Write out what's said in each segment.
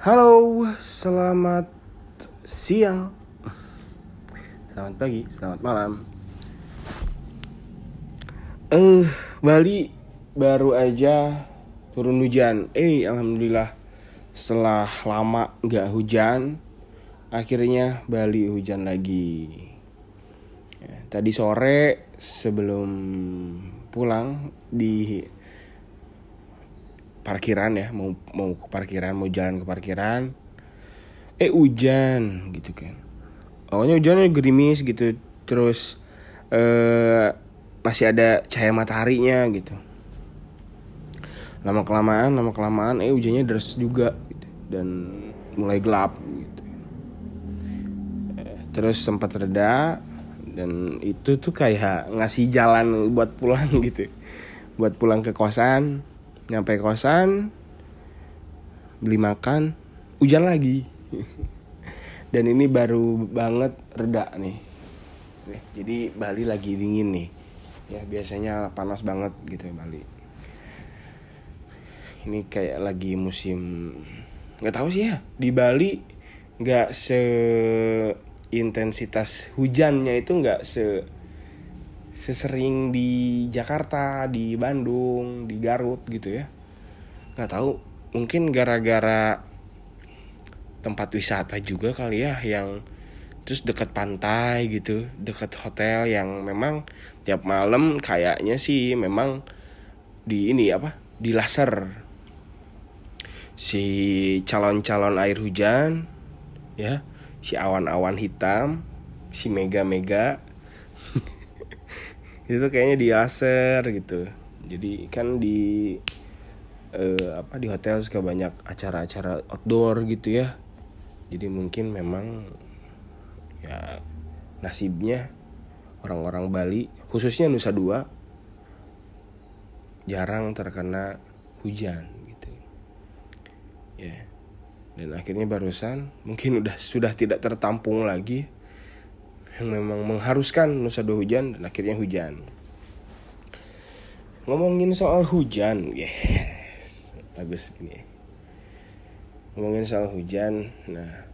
Halo, selamat siang, selamat pagi, selamat malam. Eh, Bali baru aja turun hujan. Eh, alhamdulillah setelah lama nggak hujan, akhirnya Bali hujan lagi. Ya, tadi sore sebelum pulang di parkiran ya mau mau ke parkiran mau jalan ke parkiran. Eh hujan gitu kan. Awalnya hujannya gerimis gitu terus eh masih ada cahaya mataharinya gitu. Lama kelamaan lama kelamaan eh hujannya deras juga gitu dan mulai gelap gitu. Eh, terus sempat reda dan itu tuh kayak ngasih jalan buat pulang gitu. Buat pulang ke kosan nyampe kosan beli makan hujan lagi. Dan ini baru banget reda nih. Nih, jadi Bali lagi dingin nih. Ya biasanya panas banget gitu ya Bali. Ini kayak lagi musim nggak tahu sih ya di Bali nggak se intensitas hujannya itu nggak se sesering di Jakarta, di Bandung, di Garut gitu ya. Nggak tahu, mungkin gara-gara tempat wisata juga kali ya yang terus dekat pantai gitu, dekat hotel yang memang tiap malam kayaknya sih memang di ini apa? di laser si calon-calon air hujan ya, si awan-awan hitam, si mega-mega itu kayaknya di laser gitu. Jadi kan di eh, apa di hotel suka banyak acara-acara outdoor gitu ya. Jadi mungkin memang ya nasibnya orang-orang Bali khususnya Nusa Dua jarang terkena hujan gitu. Ya. Dan akhirnya barusan mungkin udah sudah tidak tertampung lagi yang memang mengharuskan Nusa Dua hujan dan akhirnya hujan. Ngomongin soal hujan, yes, bagus gini. Ngomongin soal hujan, nah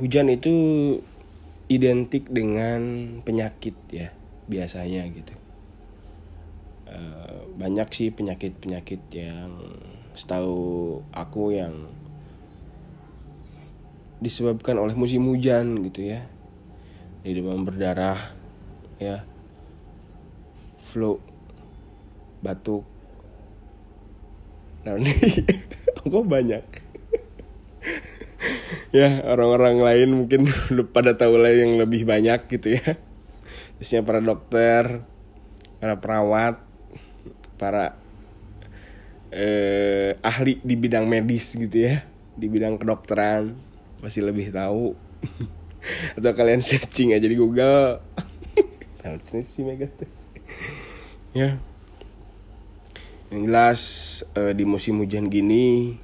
hujan itu identik dengan penyakit ya biasanya gitu. Eh, banyak sih penyakit-penyakit yang setahu aku yang disebabkan oleh musim hujan gitu ya di demam berdarah ya. Flu batuk. Nah ini kok banyak? Ya orang-orang lain mungkin pada tahu lah yang lebih banyak gitu ya. Biasanya para dokter para perawat para eh, ahli di bidang medis gitu ya di bidang kedokteran masih lebih tahu atau kalian searching aja di Google. Tahu sih mega. Tuh ya. Yang jelas eh, di musim hujan gini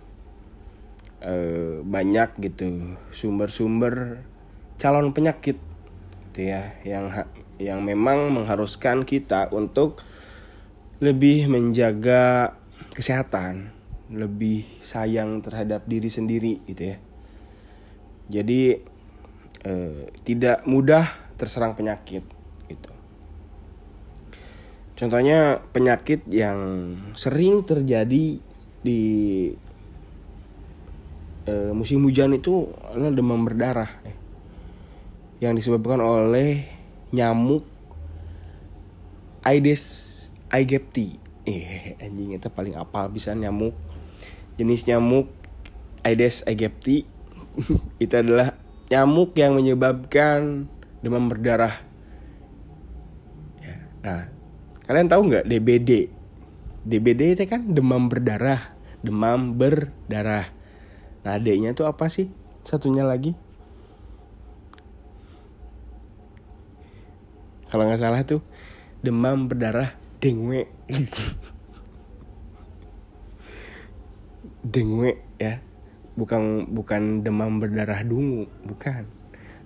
eh, banyak gitu sumber-sumber calon penyakit gitu ya yang yang memang mengharuskan kita untuk lebih menjaga kesehatan lebih sayang terhadap diri sendiri gitu ya. Jadi eh, tidak mudah terserang penyakit gitu. Contohnya penyakit yang sering terjadi di eh, musim hujan itu adalah demam berdarah eh, yang disebabkan oleh nyamuk Aedes aegypti. Eh, anjing itu paling apal bisa nyamuk. Jenis nyamuk Aedes aegypti itu adalah nyamuk yang menyebabkan demam berdarah. Ya, Nah, kalian tahu nggak DBD? DBD itu kan demam berdarah, demam berdarah. Nah, D-nya tuh apa sih? Satunya lagi? Kalau nggak salah tuh demam berdarah dengue. dengue ya bukan bukan demam berdarah dungu bukan.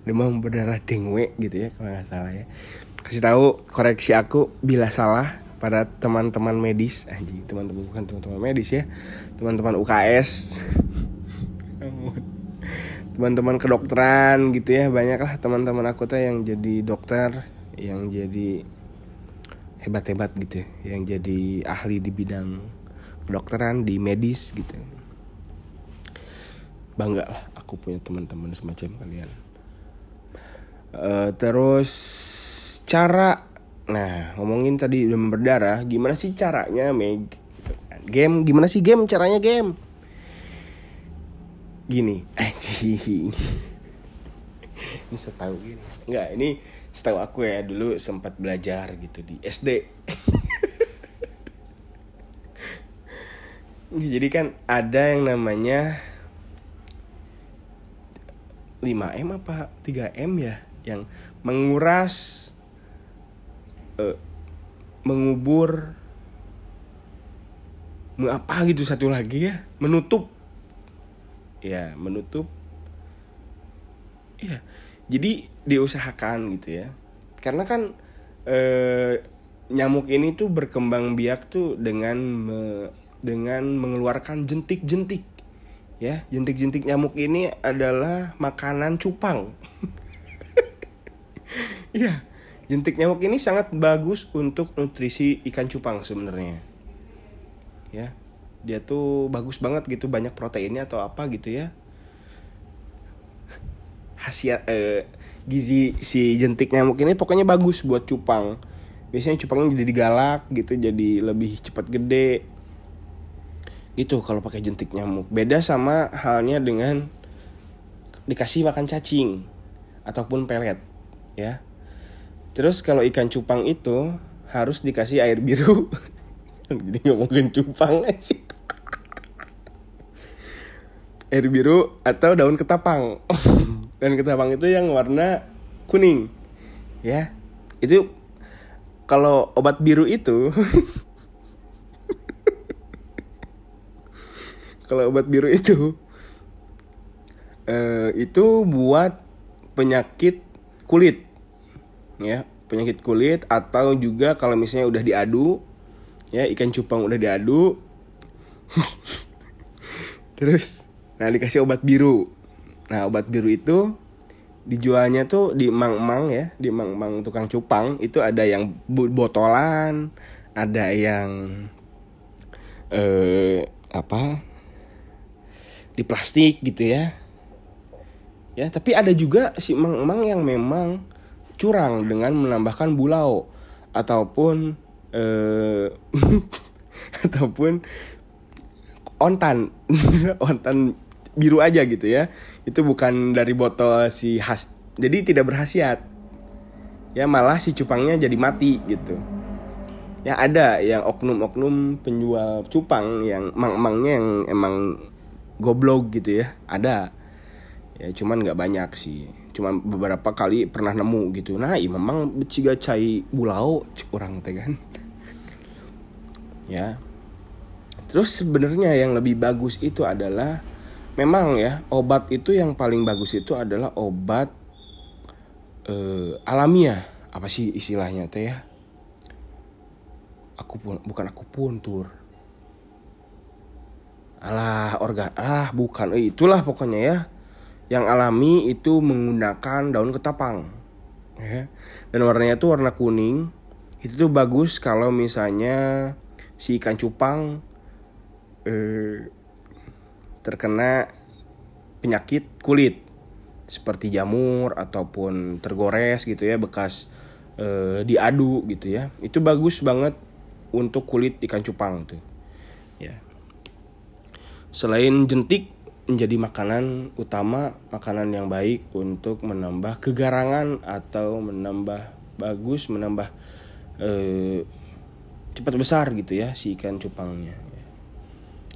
Demam berdarah dengue gitu ya kalau nggak salah ya. Kasih tahu koreksi aku bila salah pada teman-teman medis. Anjing teman-teman bukan teman-teman medis ya. Teman-teman UKS teman-teman kedokteran gitu ya banyak lah teman-teman aku tuh yang jadi dokter yang jadi hebat-hebat gitu ya, yang jadi ahli di bidang kedokteran di medis gitu bangga lah aku punya teman-teman semacam kalian. Uh, terus cara nah ngomongin tadi demam berdarah gimana sih caranya Meg? Gitu kan. game gimana sih game caranya game? Gini anjing. Ini setahu gini. Nggak ini setahu aku ya dulu sempat belajar gitu di SD jadi kan ada yang namanya 5M apa 3M ya yang menguras uh, mengubur apa gitu satu lagi ya menutup. Ya menutup. Ya jadi diusahakan gitu ya. Karena kan eh, nyamuk ini tuh berkembang biak tuh dengan me, dengan mengeluarkan jentik-jentik ya jentik-jentik nyamuk ini adalah makanan cupang. Ya jentik nyamuk ini sangat bagus untuk nutrisi ikan cupang sebenarnya. Ya dia tuh bagus banget gitu banyak proteinnya atau apa gitu ya. Khasiat eh, gizi si jentik nyamuk ini pokoknya bagus buat cupang. Biasanya cupangnya jadi galak gitu jadi lebih cepat gede itu kalau pakai jentik nyamuk. Beda sama halnya dengan dikasih makan cacing ataupun pelet ya. Terus kalau ikan cupang itu harus dikasih air biru. Jadi ngomongin cupang sih. Air biru atau daun ketapang. Dan ketapang itu yang warna kuning ya. Itu kalau obat biru itu kalau obat biru itu. Uh, itu buat penyakit kulit. Ya penyakit kulit atau juga kalau misalnya udah diadu ya ikan cupang udah diadu. Terus nah dikasih obat biru. Nah obat biru itu dijualnya tuh di mang-mang ya di mang-mang tukang cupang. Itu ada yang botolan ada yang eh apa di plastik gitu ya. Ya tapi ada juga si emang-emang yang memang curang dengan menambahkan bulau ataupun eh, ataupun ontan. Ontan biru aja gitu ya. Itu bukan dari botol si khas jadi tidak berhasiat ya malah si cupangnya jadi mati gitu. Ya ada yang oknum-oknum penjual cupang yang emang-emangnya yang emang goblok gitu ya. Ada. Ya cuman nggak banyak sih. Cuman beberapa kali pernah nemu gitu. Nah iya memang ciga cai bulau orang teh kan. Ya. Terus sebenarnya yang lebih bagus itu adalah memang ya obat itu yang paling bagus itu adalah obat eh, alamiah. Apa sih istilahnya teh ya? Aku pun bukan aku puntur alah organ ah bukan. Eh, itulah pokoknya ya. Yang alami itu menggunakan daun ketapang ya. Dan warnanya itu warna kuning. Itu tuh bagus kalau misalnya si ikan cupang eh, terkena penyakit kulit. Seperti jamur ataupun tergores gitu ya bekas eh, diadu gitu ya. Itu bagus banget untuk kulit ikan cupang tuh ya Selain jentik menjadi makanan utama, makanan yang baik untuk menambah kegarangan atau menambah bagus, menambah eh, cepat besar gitu ya si ikan cupangnya.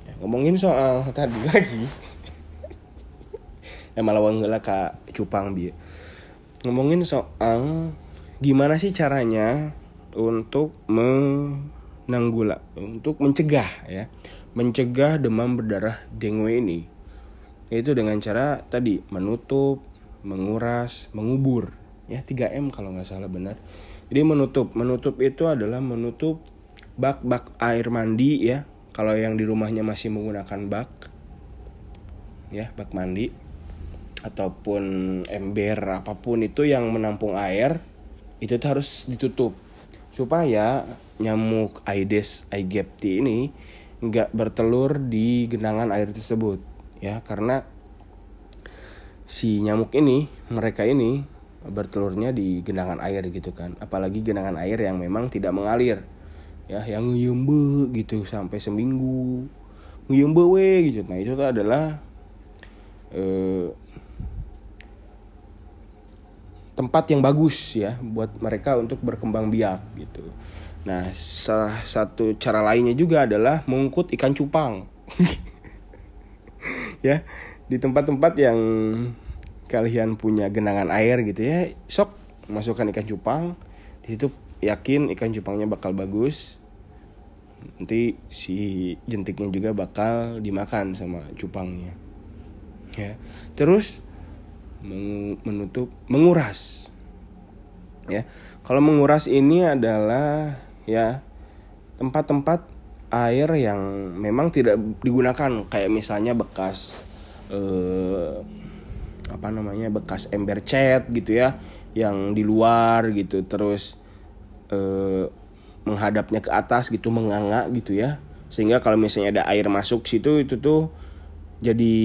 Ya, ngomongin soal tadi lagi, ya malah wanggela kak cupang bi. Ngomongin soal gimana sih caranya untuk menanggula, untuk mencegah ya mencegah demam berdarah dengue ini yaitu dengan cara tadi menutup, menguras, mengubur ya 3M kalau nggak salah benar. Jadi menutup, menutup itu adalah menutup bak-bak air mandi ya. Kalau yang di rumahnya masih menggunakan bak ya bak mandi ataupun ember apa pun itu yang menampung air itu harus ditutup supaya nyamuk Aedes aegypti ini nggak bertelur di genangan air tersebut ya. Karena si nyamuk ini mereka ini bertelurnya di genangan air gitu kan. Apalagi genangan air yang memang tidak mengalir ya. Yang nguyembe gitu sampai seminggu. Nguyembe we gitu. Nah itu adalah eh, tempat yang bagus ya buat mereka untuk berkembang biak gitu. Nah, salah satu cara lainnya juga adalah mengungkut ikan cupang. ya, di tempat-tempat yang kalian punya genangan air gitu ya, sok masukkan ikan cupang. Di situ yakin ikan cupangnya bakal bagus. Nanti si jentiknya juga bakal dimakan sama cupangnya. Ya. Terus menutup menguras ya kalau menguras ini adalah ya tempat-tempat air yang memang tidak digunakan kayak misalnya bekas eh, apa namanya bekas ember cat gitu ya yang di luar gitu terus eh, menghadapnya ke atas gitu menganga gitu ya. Sehingga kalau misalnya ada air masuk situ itu tuh jadi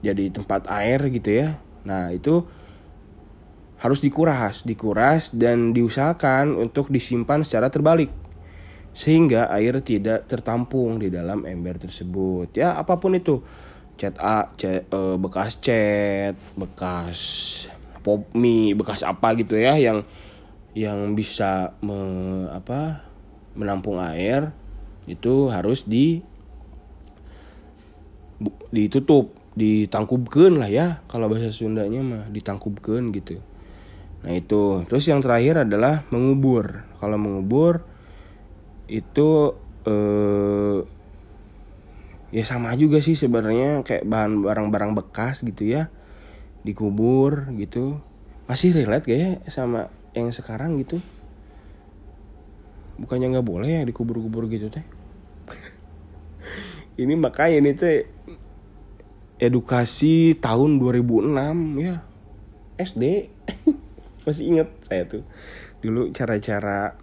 jadi tempat air gitu ya. Nah, itu harus dikuras, dikuras dan diusahakan untuk disimpan secara terbalik sehingga air tidak tertampung di dalam ember tersebut. Ya, apa pun itu. Cat A, cat, e, bekas cat, bekas pop mie, bekas apa gitu ya yang yang bisa me, apa menampung air itu harus di ditutup ditangkubkan lah ya kalau bahasa Sundanya mah ditangkubkan gitu nah itu. Terus yang terakhir adalah mengubur. Kalau mengubur itu eh, ya sama juga sih sebenarnya kayak bahan barang-barang bekas gitu ya dikubur gitu. Masih relate gak ya sama yang sekarang gitu? Bukannya nggak boleh ya dikubur-kubur gitu teh? Ini makanya ini teh edukasi tahun 2006 ya SD masih inget saya tuh dulu cara-cara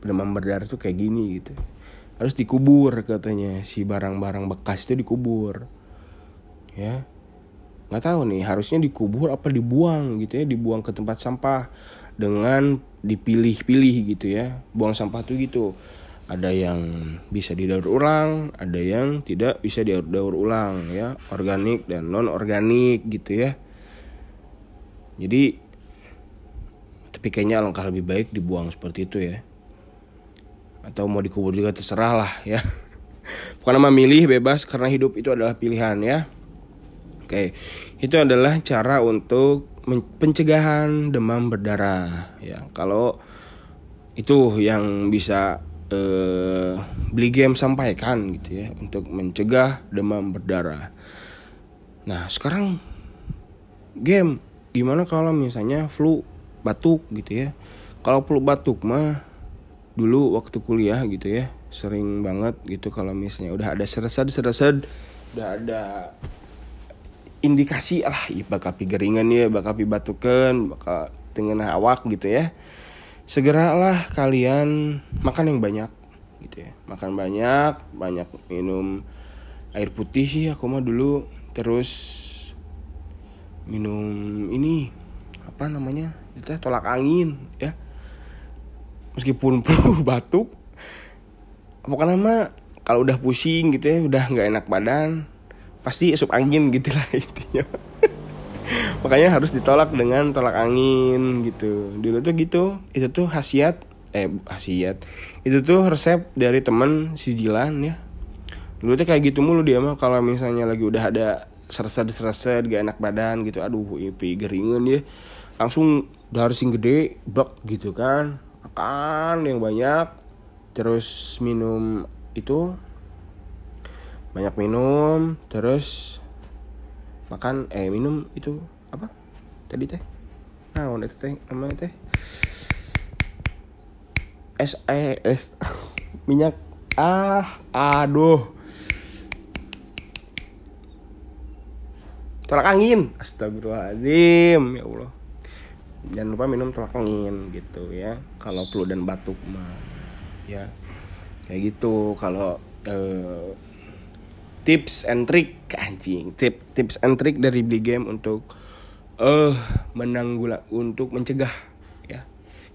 demam berdarah tuh kayak gini gitu. Harus dikubur katanya si barang-barang bekas itu dikubur. Ya nggak tahu nih harusnya dikubur apa dibuang gitu ya dibuang ke tempat sampah dengan dipilih-pilih gitu ya buang sampah tuh gitu. Ada yang bisa didaur ulang, ada yang tidak bisa didaur ulang ya, organik dan non organik gitu ya. Jadi tapi kayaknya alangkah lebih baik dibuang seperti itu ya. Atau mau dikubur juga terserah lah ya. Bukan nama milih bebas karena hidup itu adalah pilihan ya. Oke, itu adalah cara untuk pencegahan demam berdarah ya. Kalau itu yang bisa eh, beli game sampaikan gitu ya untuk mencegah demam berdarah. Nah sekarang game gimana kalau misalnya flu batuk gitu ya? Kalau flu batuk mah dulu waktu kuliah gitu ya sering banget gitu kalau misalnya udah ada seresed udah ada indikasi lah ya bakal pigeringan ya bakal batukan bakal dengan awak gitu ya segeralah kalian makan yang banyak gitu ya makan banyak banyak minum air putih sih aku mah dulu terus minum ini apa namanya itu tolak angin ya. Meskipun perlu batuk pokoknya mah kalau udah pusing gitu ya udah nggak enak badan pasti sup angin gitulah intinya. Makanya harus ditolak dengan tolak angin gitu. Dulu tuh gitu itu tuh khasiat eh khasiat. Itu tuh resep dari temen si Jilan ya. Dulu tuh kayak gitu mulu dia mah kalau misalnya lagi udah ada sereset sereset gak enak badan gitu aduh ipi geringan ya langsung dari sing gede blok gitu kan. Makan yang banyak terus minum itu. Banyak minum terus makan eh minum itu apa? Tadi teh? Nah udah teh namanya teh? Es eh es minyak. Ah aduh. Tolak angin. Astagfirullahaladzim ya Allah jangan lupa minum tolak angin gitu ya. Kalau flu dan batuk mah. Ya. Kayak gitu. Kalau eh, tips and trick anjing. Tip tips and trick dari beli game untuk eh menanggula untuk mencegah ya.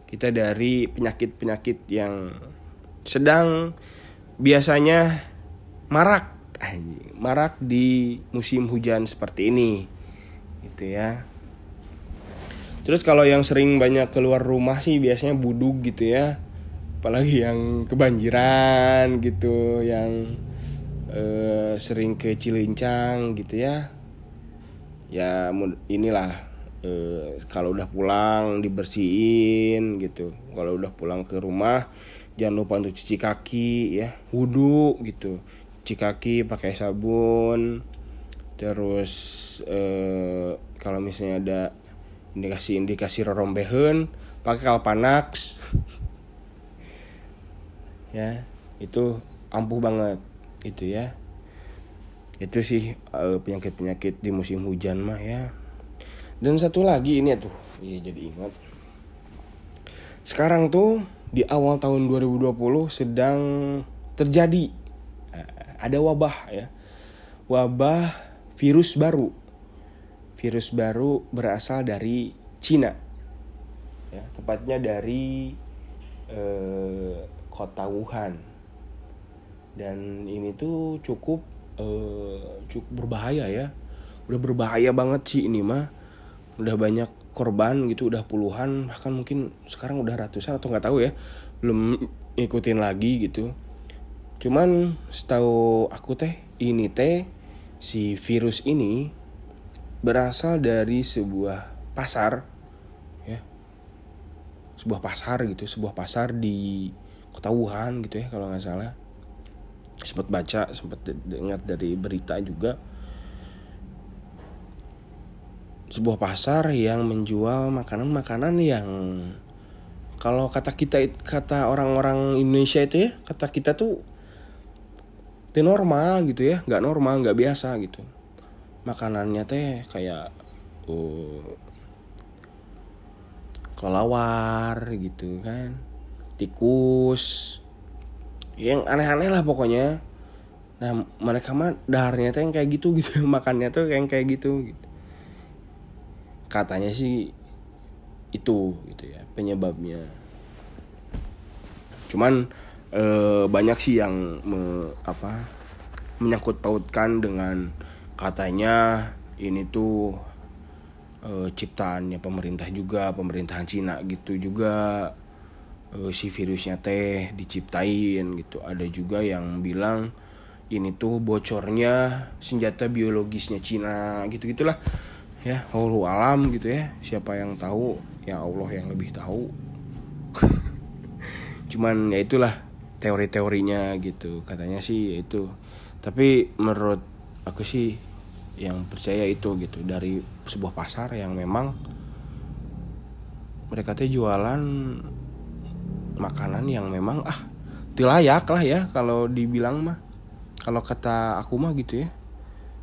Kita dari penyakit-penyakit yang sedang biasanya marak anjing, marak di musim hujan seperti ini. Gitu ya terus kalau yang sering banyak keluar rumah sih biasanya buduk gitu ya. Apalagi yang kebanjiran gitu yang eh, sering ke Cilincang gitu ya. Ya inilah eh, kalau udah pulang dibersihin gitu. Kalau udah pulang ke rumah jangan lupa untuk cuci kaki ya. Wudhu gitu. Cuci kaki pakai sabun. Terus eh, kalau misalnya ada indikasi-indikasi rorombehan pakai kalpanax. Ya itu ampuh banget itu ya. Itu sih eh, penyakit-penyakit di musim hujan mah ya. Dan satu lagi ini tuh iya jadi ingat. Sekarang tuh di awal tahun 2020 sedang terjadi eh, ada wabah ya. Wabah virus baru virus baru berasal dari Cina. Ya tepatnya dari eh, kota Wuhan. Dan ini tuh cukup eh, cukup berbahaya ya. Udah berbahaya banget sih ini mah. Udah banyak korban gitu udah puluhan bahkan mungkin sekarang udah ratusan atau nggak tahu ya. Belum ikutin lagi gitu. Cuman setahu aku teh ini teh si virus ini berasal dari sebuah pasar ya. Sebuah pasar gitu sebuah pasar di kota Wuhan gitu ya kalau nggak salah. Sempat baca sempat dengar dari berita juga. Sebuah pasar yang menjual makanan-makanan yang kalau kata kita kata orang-orang Indonesia itu ya kata kita tuh itu normal gitu ya nggak normal nggak biasa gitu makanannya teh kayak uh, kelawar gitu kan tikus yang aneh-aneh lah pokoknya. Nah mereka mah daharnya tuh yang kayak gitu gitu makannya tuh yang kayak gitu gitu. Katanya sih itu gitu ya penyebabnya. Cuman eh, banyak sih yang me, apa menyangkut pautkan dengan katanya ini tuh eh, ciptaannya pemerintah juga pemerintahan Cina gitu juga eh, si virusnya teh diciptain gitu. Ada juga yang bilang ini tuh bocornya senjata biologisnya Cina gitu gitulah. Ya Allah alam gitu ya. Siapa yang tahu? Ya Allah yang lebih tahu. Cuman ya itulah teori-teorinya gitu. Katanya sih itu. Tapi menurut aku sih yang percaya itu gitu. Dari sebuah pasar yang memang mereka teh jualan makanan yang memang ah tilayak lah ya kalau dibilang mah. Kalau kata aku mah gitu ya.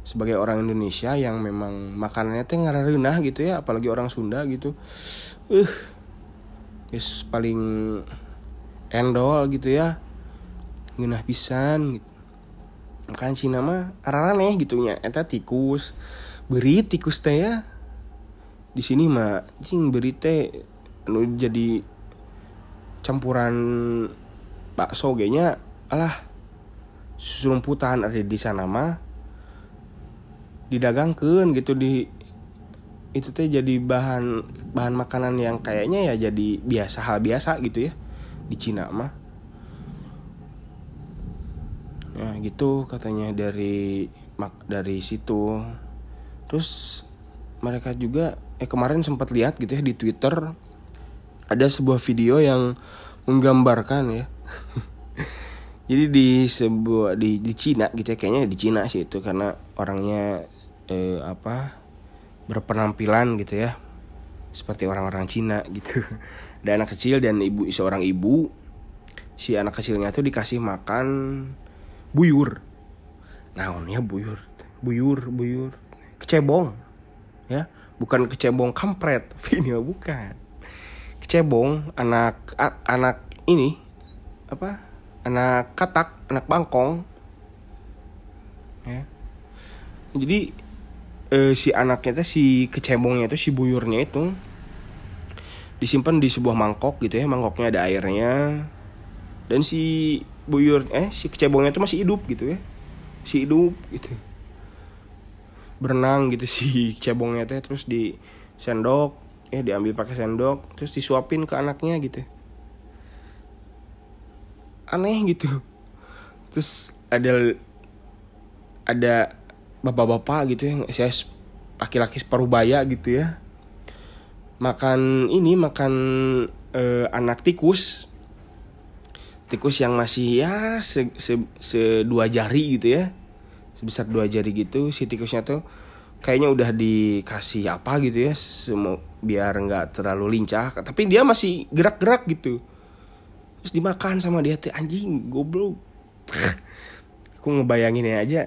Sebagai orang Indonesia yang memang makanannya teh ngarareunah gitu ya apalagi orang Sunda gitu. Uh guys paling endol gitu ya. Ngeunah pisan gitu makan Cina mah araraneh gitu nya eta tikus. Beri tikus teh ya. Di sini mah cing beri teh anu jadi campuran bakso nya alah susulumputan ada di sana mah didagangkan gitu. Di itu teh jadi bahan bahan makanan yang kayaknya ya jadi biasa hal biasa gitu ya di Cina mah ya gitu katanya dari mak dari situ. Terus mereka juga eh kemarin sempat lihat gitu ya di Twitter ada sebuah video yang menggambarkan ya. Jadi di sebuah di di Cina gitu ya kayaknya di Cina sih itu karena orangnya eh, apa berpenampilan gitu ya. Seperti orang-orang Cina gitu. Ada anak kecil dan ibu seorang ibu. Si anak kecilnya tuh dikasih makan buyur. Nah buyur. Buyur buyur. Kecebong ya. Bukan kecebong kampret ini bukan. Kecebong anak a- anak ini apa? Anak katak anak bangkong ya. Jadi eh, si anaknya tuh si kecebongnya itu si buyurnya itu disimpan di sebuah mangkok gitu ya. Mangkoknya ada airnya. Dan si buyur eh si kecebongnya itu masih hidup gitu ya. Si hidup gitu. Berenang gitu si cebongnya teh terus di sendok ya diambil pakai sendok terus disuapin ke anaknya gitu. Aneh gitu. Terus ada ada bapak-bapak gitu ya saya laki-laki separuh baya gitu ya. Makan ini makan eh, anak tikus tikus yang masih ya se, se, se dua jari gitu ya. Sebesar dua jari gitu si tikusnya tuh kayaknya udah dikasih apa gitu ya semua biar nggak terlalu lincah. Tapi dia masih gerak-gerak gitu. Terus dimakan sama dia tuh anjing goblok. Aku ngebayanginnya aja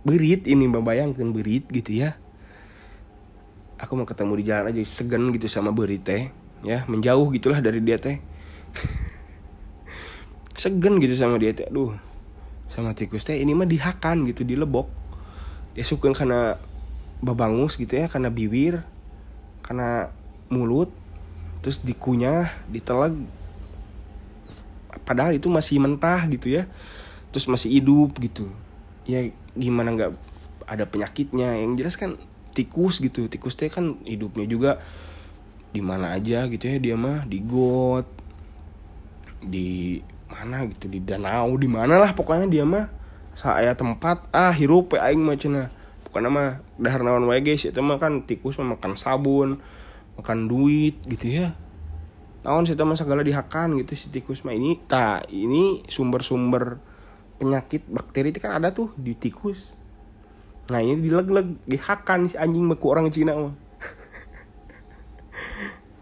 berit ini membayangkan berit gitu ya. Aku mau ketemu di jalan aja segan gitu sama berit teh ya. Menjauh gitulah dari dia teh segan gitu sama dia teh aduh. Sama tikus teh ini mah dihakan gitu dilebok. Dia suka karena babangus gitu ya karena bibir karena mulut terus dikunyah ditelag padahal itu masih mentah gitu ya terus masih hidup gitu. Ya gimana nggak ada penyakitnya? Yang jelas kan tikus gitu tikus teh kan hidupnya juga di mana aja gitu ya dia mah di got di mana gitu di danau di mana lah pokoknya dia mah saya tempat ah hirup aing mah cenah. Pokoknya mah dahar naon wae guys itu mah kan tikus makan sabun makan duit gitu ya. Naon sih mah segala dihakan gitu si tikus mah. Ini tak ini sumber-sumber penyakit bakteri itu kan ada tuh di tikus. Nah ini dileg-leg dihakan si anjing beku orang Cina mah.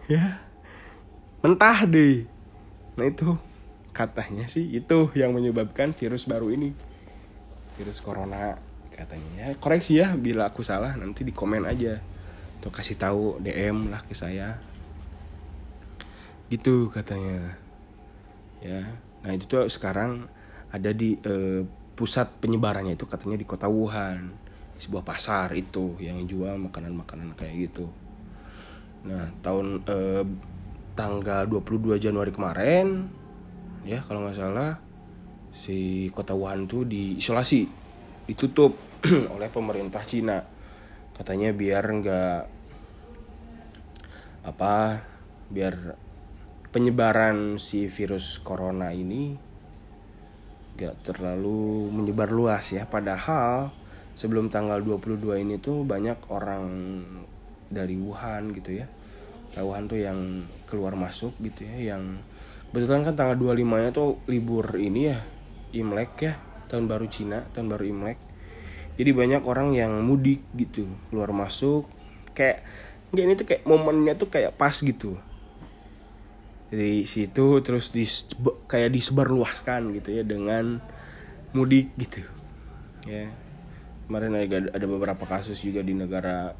Ya. Mentah deh. Nah itu katanya sih itu yang menyebabkan virus baru ini. Virus corona katanya. Ya koreksi ya bila aku salah nanti di komen aja. Tuh kasih tahu DM lah ke saya. Gitu katanya. Ya nah itu tuh sekarang ada di eh, pusat penyebarannya itu katanya di kota Wuhan. Di sebuah pasar itu yang jual makanan-makanan kayak gitu. Nah tahun eh, tanggal 22 Januari kemarin ya kalau nggak salah si kota Wuhan tuh diisolasi ditutup oleh pemerintah Cina. Katanya biar nggak apa biar penyebaran si virus corona ini gak terlalu menyebar luas ya. Padahal sebelum tanggal 22 ini tuh banyak orang dari Wuhan gitu ya. Nah, Wuhan tuh yang keluar masuk gitu ya yang kebetulan kan tanggal 25 nya tuh libur ini ya Imlek ya tahun baru Cina tahun baru Imlek. Jadi banyak orang yang mudik gitu keluar masuk kayak nggak ini tuh kayak momennya tuh kayak pas gitu. Dari situ terus di kayak disebarluaskan gitu ya dengan mudik gitu ya. Kemarin ada, ada beberapa kasus juga di negara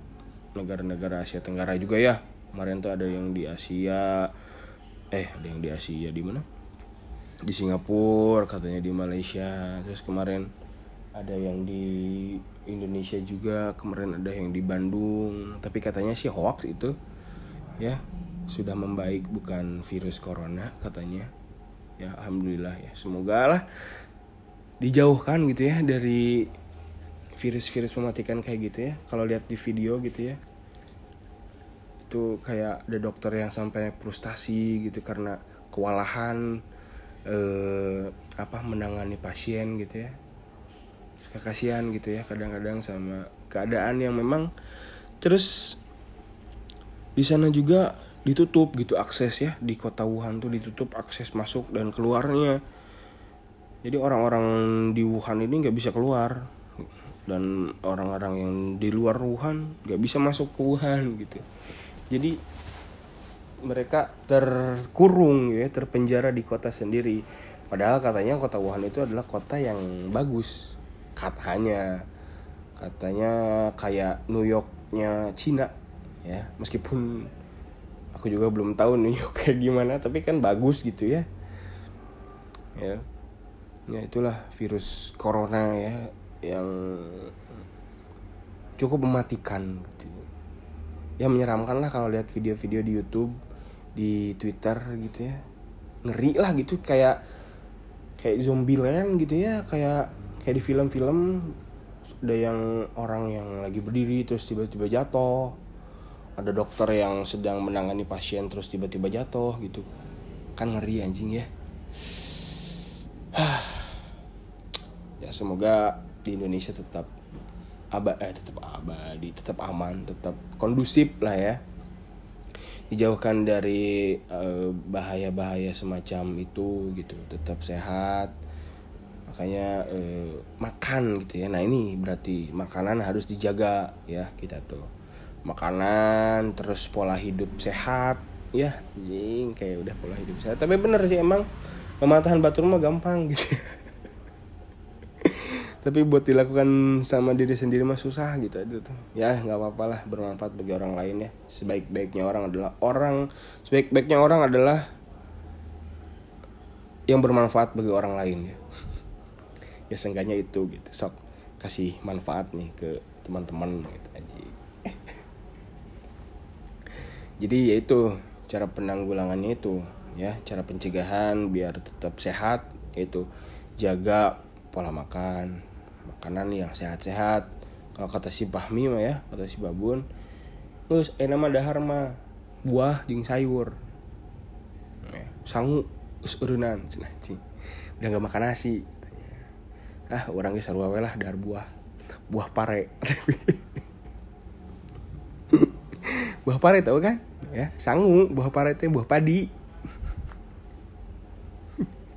negara-negara Asia Tenggara juga ya. Kemarin tuh ada yang di Asia eh ada yang di Asia di mana? Di Singapura katanya di Malaysia. Terus kemarin ada yang di Indonesia juga kemarin ada yang di Bandung. Tapi katanya sih hoax itu ya sudah membaik bukan virus corona katanya. Ya alhamdulillah ya. Semoga lah dijauhkan gitu ya dari virus-virus mematikan kayak gitu ya. Kalau lihat di video gitu ya itu kayak ada dokter yang sampai frustasi gitu karena kewalahan eh, apa menangani pasien gitu ya. Kekasihan gitu ya kadang-kadang sama keadaan yang memang terus di sana juga ditutup gitu akses ya. Di kota Wuhan tuh ditutup akses masuk dan keluarnya. Jadi orang-orang di Wuhan ini nggak bisa keluar dan orang-orang yang di luar Wuhan nggak bisa masuk ke Wuhan gitu jadi mereka terkurung ya terpenjara di kota sendiri. Padahal katanya kota Wuhan itu adalah kota yang bagus katanya. Katanya kayak New Yorknya Cina ya. Meskipun aku juga belum tahu New York kayak gimana tapi kan bagus gitu ya. Ya. Ya itulah virus corona ya yang cukup mematikan gitu ya menyeramkan lah kalau lihat video-video di YouTube di Twitter gitu ya. Ngeri lah gitu kayak kayak zombie land gitu ya. Kayak kayak di film-film ada yang orang yang lagi berdiri terus tiba-tiba jatuh. Ada dokter yang sedang menangani pasien terus tiba-tiba jatuh gitu. Kan ngeri anjing ya. Ya semoga di Indonesia tetap abad eh tetap abadi tetap aman tetap kondusif lah ya. Dijauhkan dari bahaya bahaya-bahaya semacam itu gitu tetap sehat. Makanya uh, makan gitu ya. Nah ini berarti makanan harus dijaga ya kita tuh. Makanan terus pola hidup sehat ya. Jing kayak udah pola hidup sehat. Tapi bener sih emang pematahan batu rumah gampang gitu tapi buat dilakukan sama diri sendiri mah susah gitu itu tuh. Ya nggak apa-apa lah bermanfaat bagi orang lain ya. Sebaik-baiknya orang adalah orang sebaik-baiknya orang adalah yang bermanfaat bagi orang lain ya. Ya seenggaknya itu gitu. Sok kasih manfaat nih ke teman-teman gitu aja jadi ya itu cara penanggulangannya itu ya cara pencegahan biar tetap sehat yaitu jaga pola makan makanan yang sehat-sehat. Kalau kata si Pahmi mah ya kata si Babun terus eh nama dahar mah buah jeng sayur. Ya, sangu us urunan cenah udah gak makan nasi ah orangnya sarua lah dahar buah. Buah pare. Buah pare tau kan? Ya sangu buah pare itu buah padi.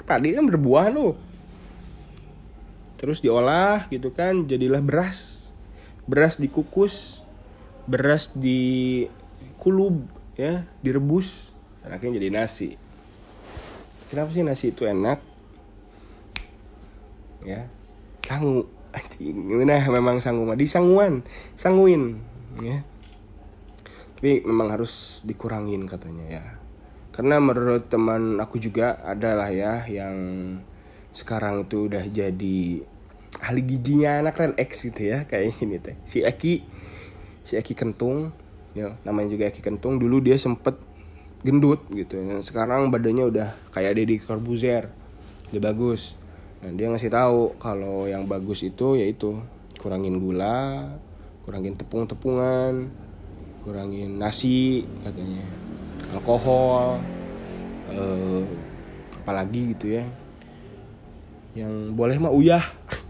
Padi kan berbuah loh terus diolah gitu kan jadilah beras. Beras dikukus beras di kulub ya direbus dan akhirnya jadi nasi. Kenapa sih nasi itu enak? Ya sangu. Gimana? Memang sangu mah disanguan sanguin ya. Tapi memang harus dikurangin katanya ya. Karena menurut teman aku juga adalah ya yang sekarang itu udah jadi ahli gizinya anak Ren X gitu ya kayak ini teh. Si Eki si Eki Kentung ya namanya juga Eki Kentung. Dulu dia sempet gendut gitu ya. sekarang badannya udah kayak Deddy Corbuzier. Udah bagus. Nah dia ngasih tahu kalau yang bagus itu yaitu kurangin gula kurangin tepung-tepungan kurangin nasi katanya. Alkohol eh, apalagi gitu ya. Yang boleh mah uyah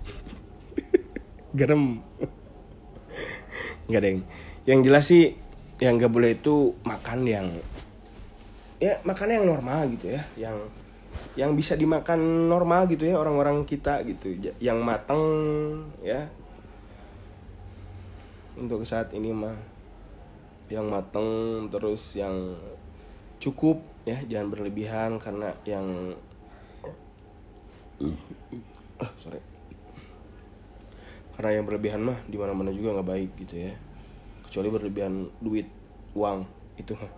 garam nggak deng. Yang jelas sih yang nggak boleh itu makan yang ya makan yang normal gitu ya. Yang yang bisa dimakan normal gitu ya orang-orang kita gitu. Yang matang ya. Untuk saat ini mah yang matang terus yang cukup ya. Jangan berlebihan karena yang uh, sorry karena yang berlebihan mah di mana mana juga nggak baik gitu ya. Kecuali berlebihan duit uang itu mah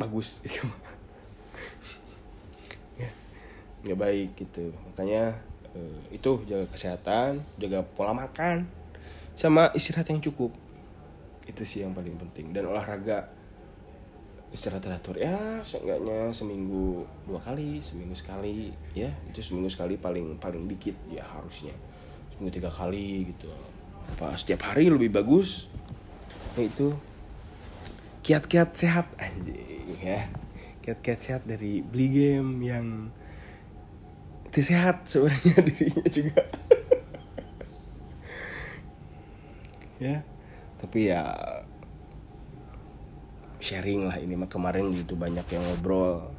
bagus. Itu ya nggak baik gitu. Makanya eh, itu jaga kesehatan jaga pola makan sama istirahat yang cukup. Itu sih yang paling penting. Dan olahraga istirahat teratur. Ya seenggaknya seminggu dua kali seminggu sekali. Ya itu seminggu sekali paling paling dikit ya harusnya seminggu tiga kali gitu. Apa setiap hari lebih bagus? Itu kiat-kiat sehat anjing ya. Kiat-kiat sehat dari beli game yang itu sehat sebenarnya dirinya juga. Ya tapi ya sharing lah ini mah kemarin gitu banyak yang ngobrol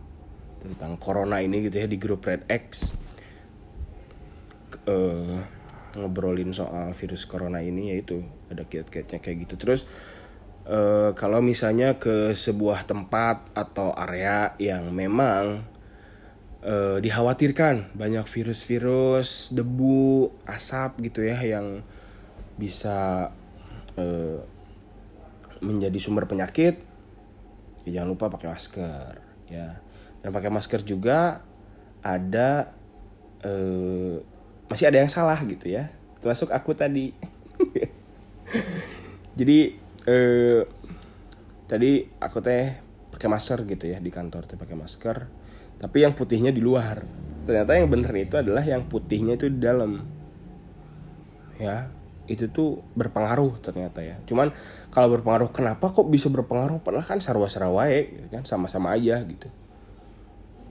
tentang corona ini gitu ya di grup Red X. Uh, ngobrolin soal virus corona ini yaitu ada kiat-kiatnya kayak gitu. Terus uh, kalau misalnya ke sebuah tempat atau area yang memang uh, dikhawatirkan banyak virus-virus debu asap gitu ya yang bisa eh, menjadi sumber penyakit ya jangan lupa pakai masker ya. Dan pakai masker juga ada masih ada yang salah gitu ya. Termasuk aku tadi. Jadi eh, tadi aku teh pakai masker gitu ya di kantor teh pakai masker. Tapi yang putihnya di luar. Ternyata yang bener itu adalah yang putihnya itu di dalam. Ya itu tuh berpengaruh ternyata ya. Cuman kalau berpengaruh kenapa kok bisa berpengaruh? Padahal kan sarwa sarawae gitu kan sama-sama aja gitu.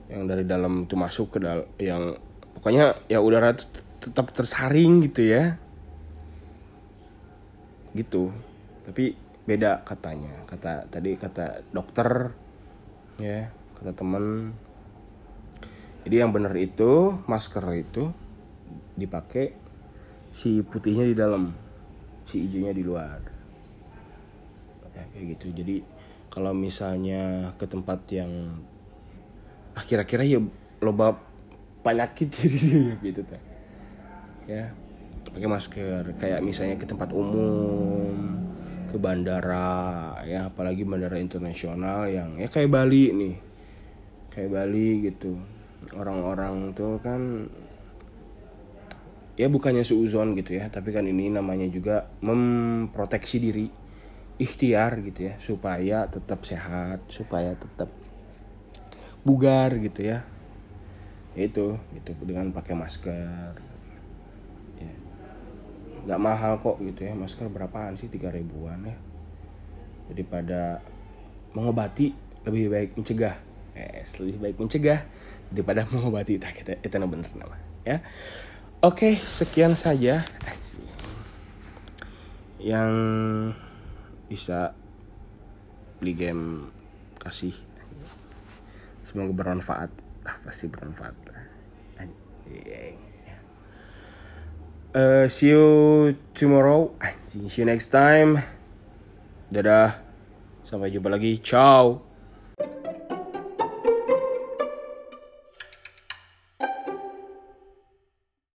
Yang dari dalam itu masuk ke dalam yang pokoknya ya udara tetap tersaring gitu ya. Gitu. Tapi beda katanya. Kata tadi kata dokter ya kata temen. Jadi yang bener itu masker itu dipakai si putihnya di dalam si hijaunya di luar. Ya kayak gitu. Jadi kalau misalnya ke tempat yang akhir-akhirnya ya loba penyakit jadi gitu teh ya. Pakai masker kayak misalnya ke tempat umum ke bandara ya apalagi bandara internasional yang ya kayak Bali nih. Kayak Bali gitu. Orang-orang tuh kan ya bukannya seuzon gitu ya tapi kan ini namanya juga memproteksi diri ikhtiar gitu ya supaya tetap sehat supaya tetap bugar gitu ya. Itu gitu dengan pakai masker nggak mahal kok gitu ya masker berapaan sih? Tiga ribuan ya. Daripada mengobati lebih baik mencegah. Yes, lebih baik mencegah daripada mengobati. Tak kita itu bener nama ya. Oke sekian saja. Yang bisa beli game kasih. Semoga bermanfaat. Pasti bermanfaat uh, see you tomorrow. See you next time. Dadah. Sampai jumpa lagi. Ciao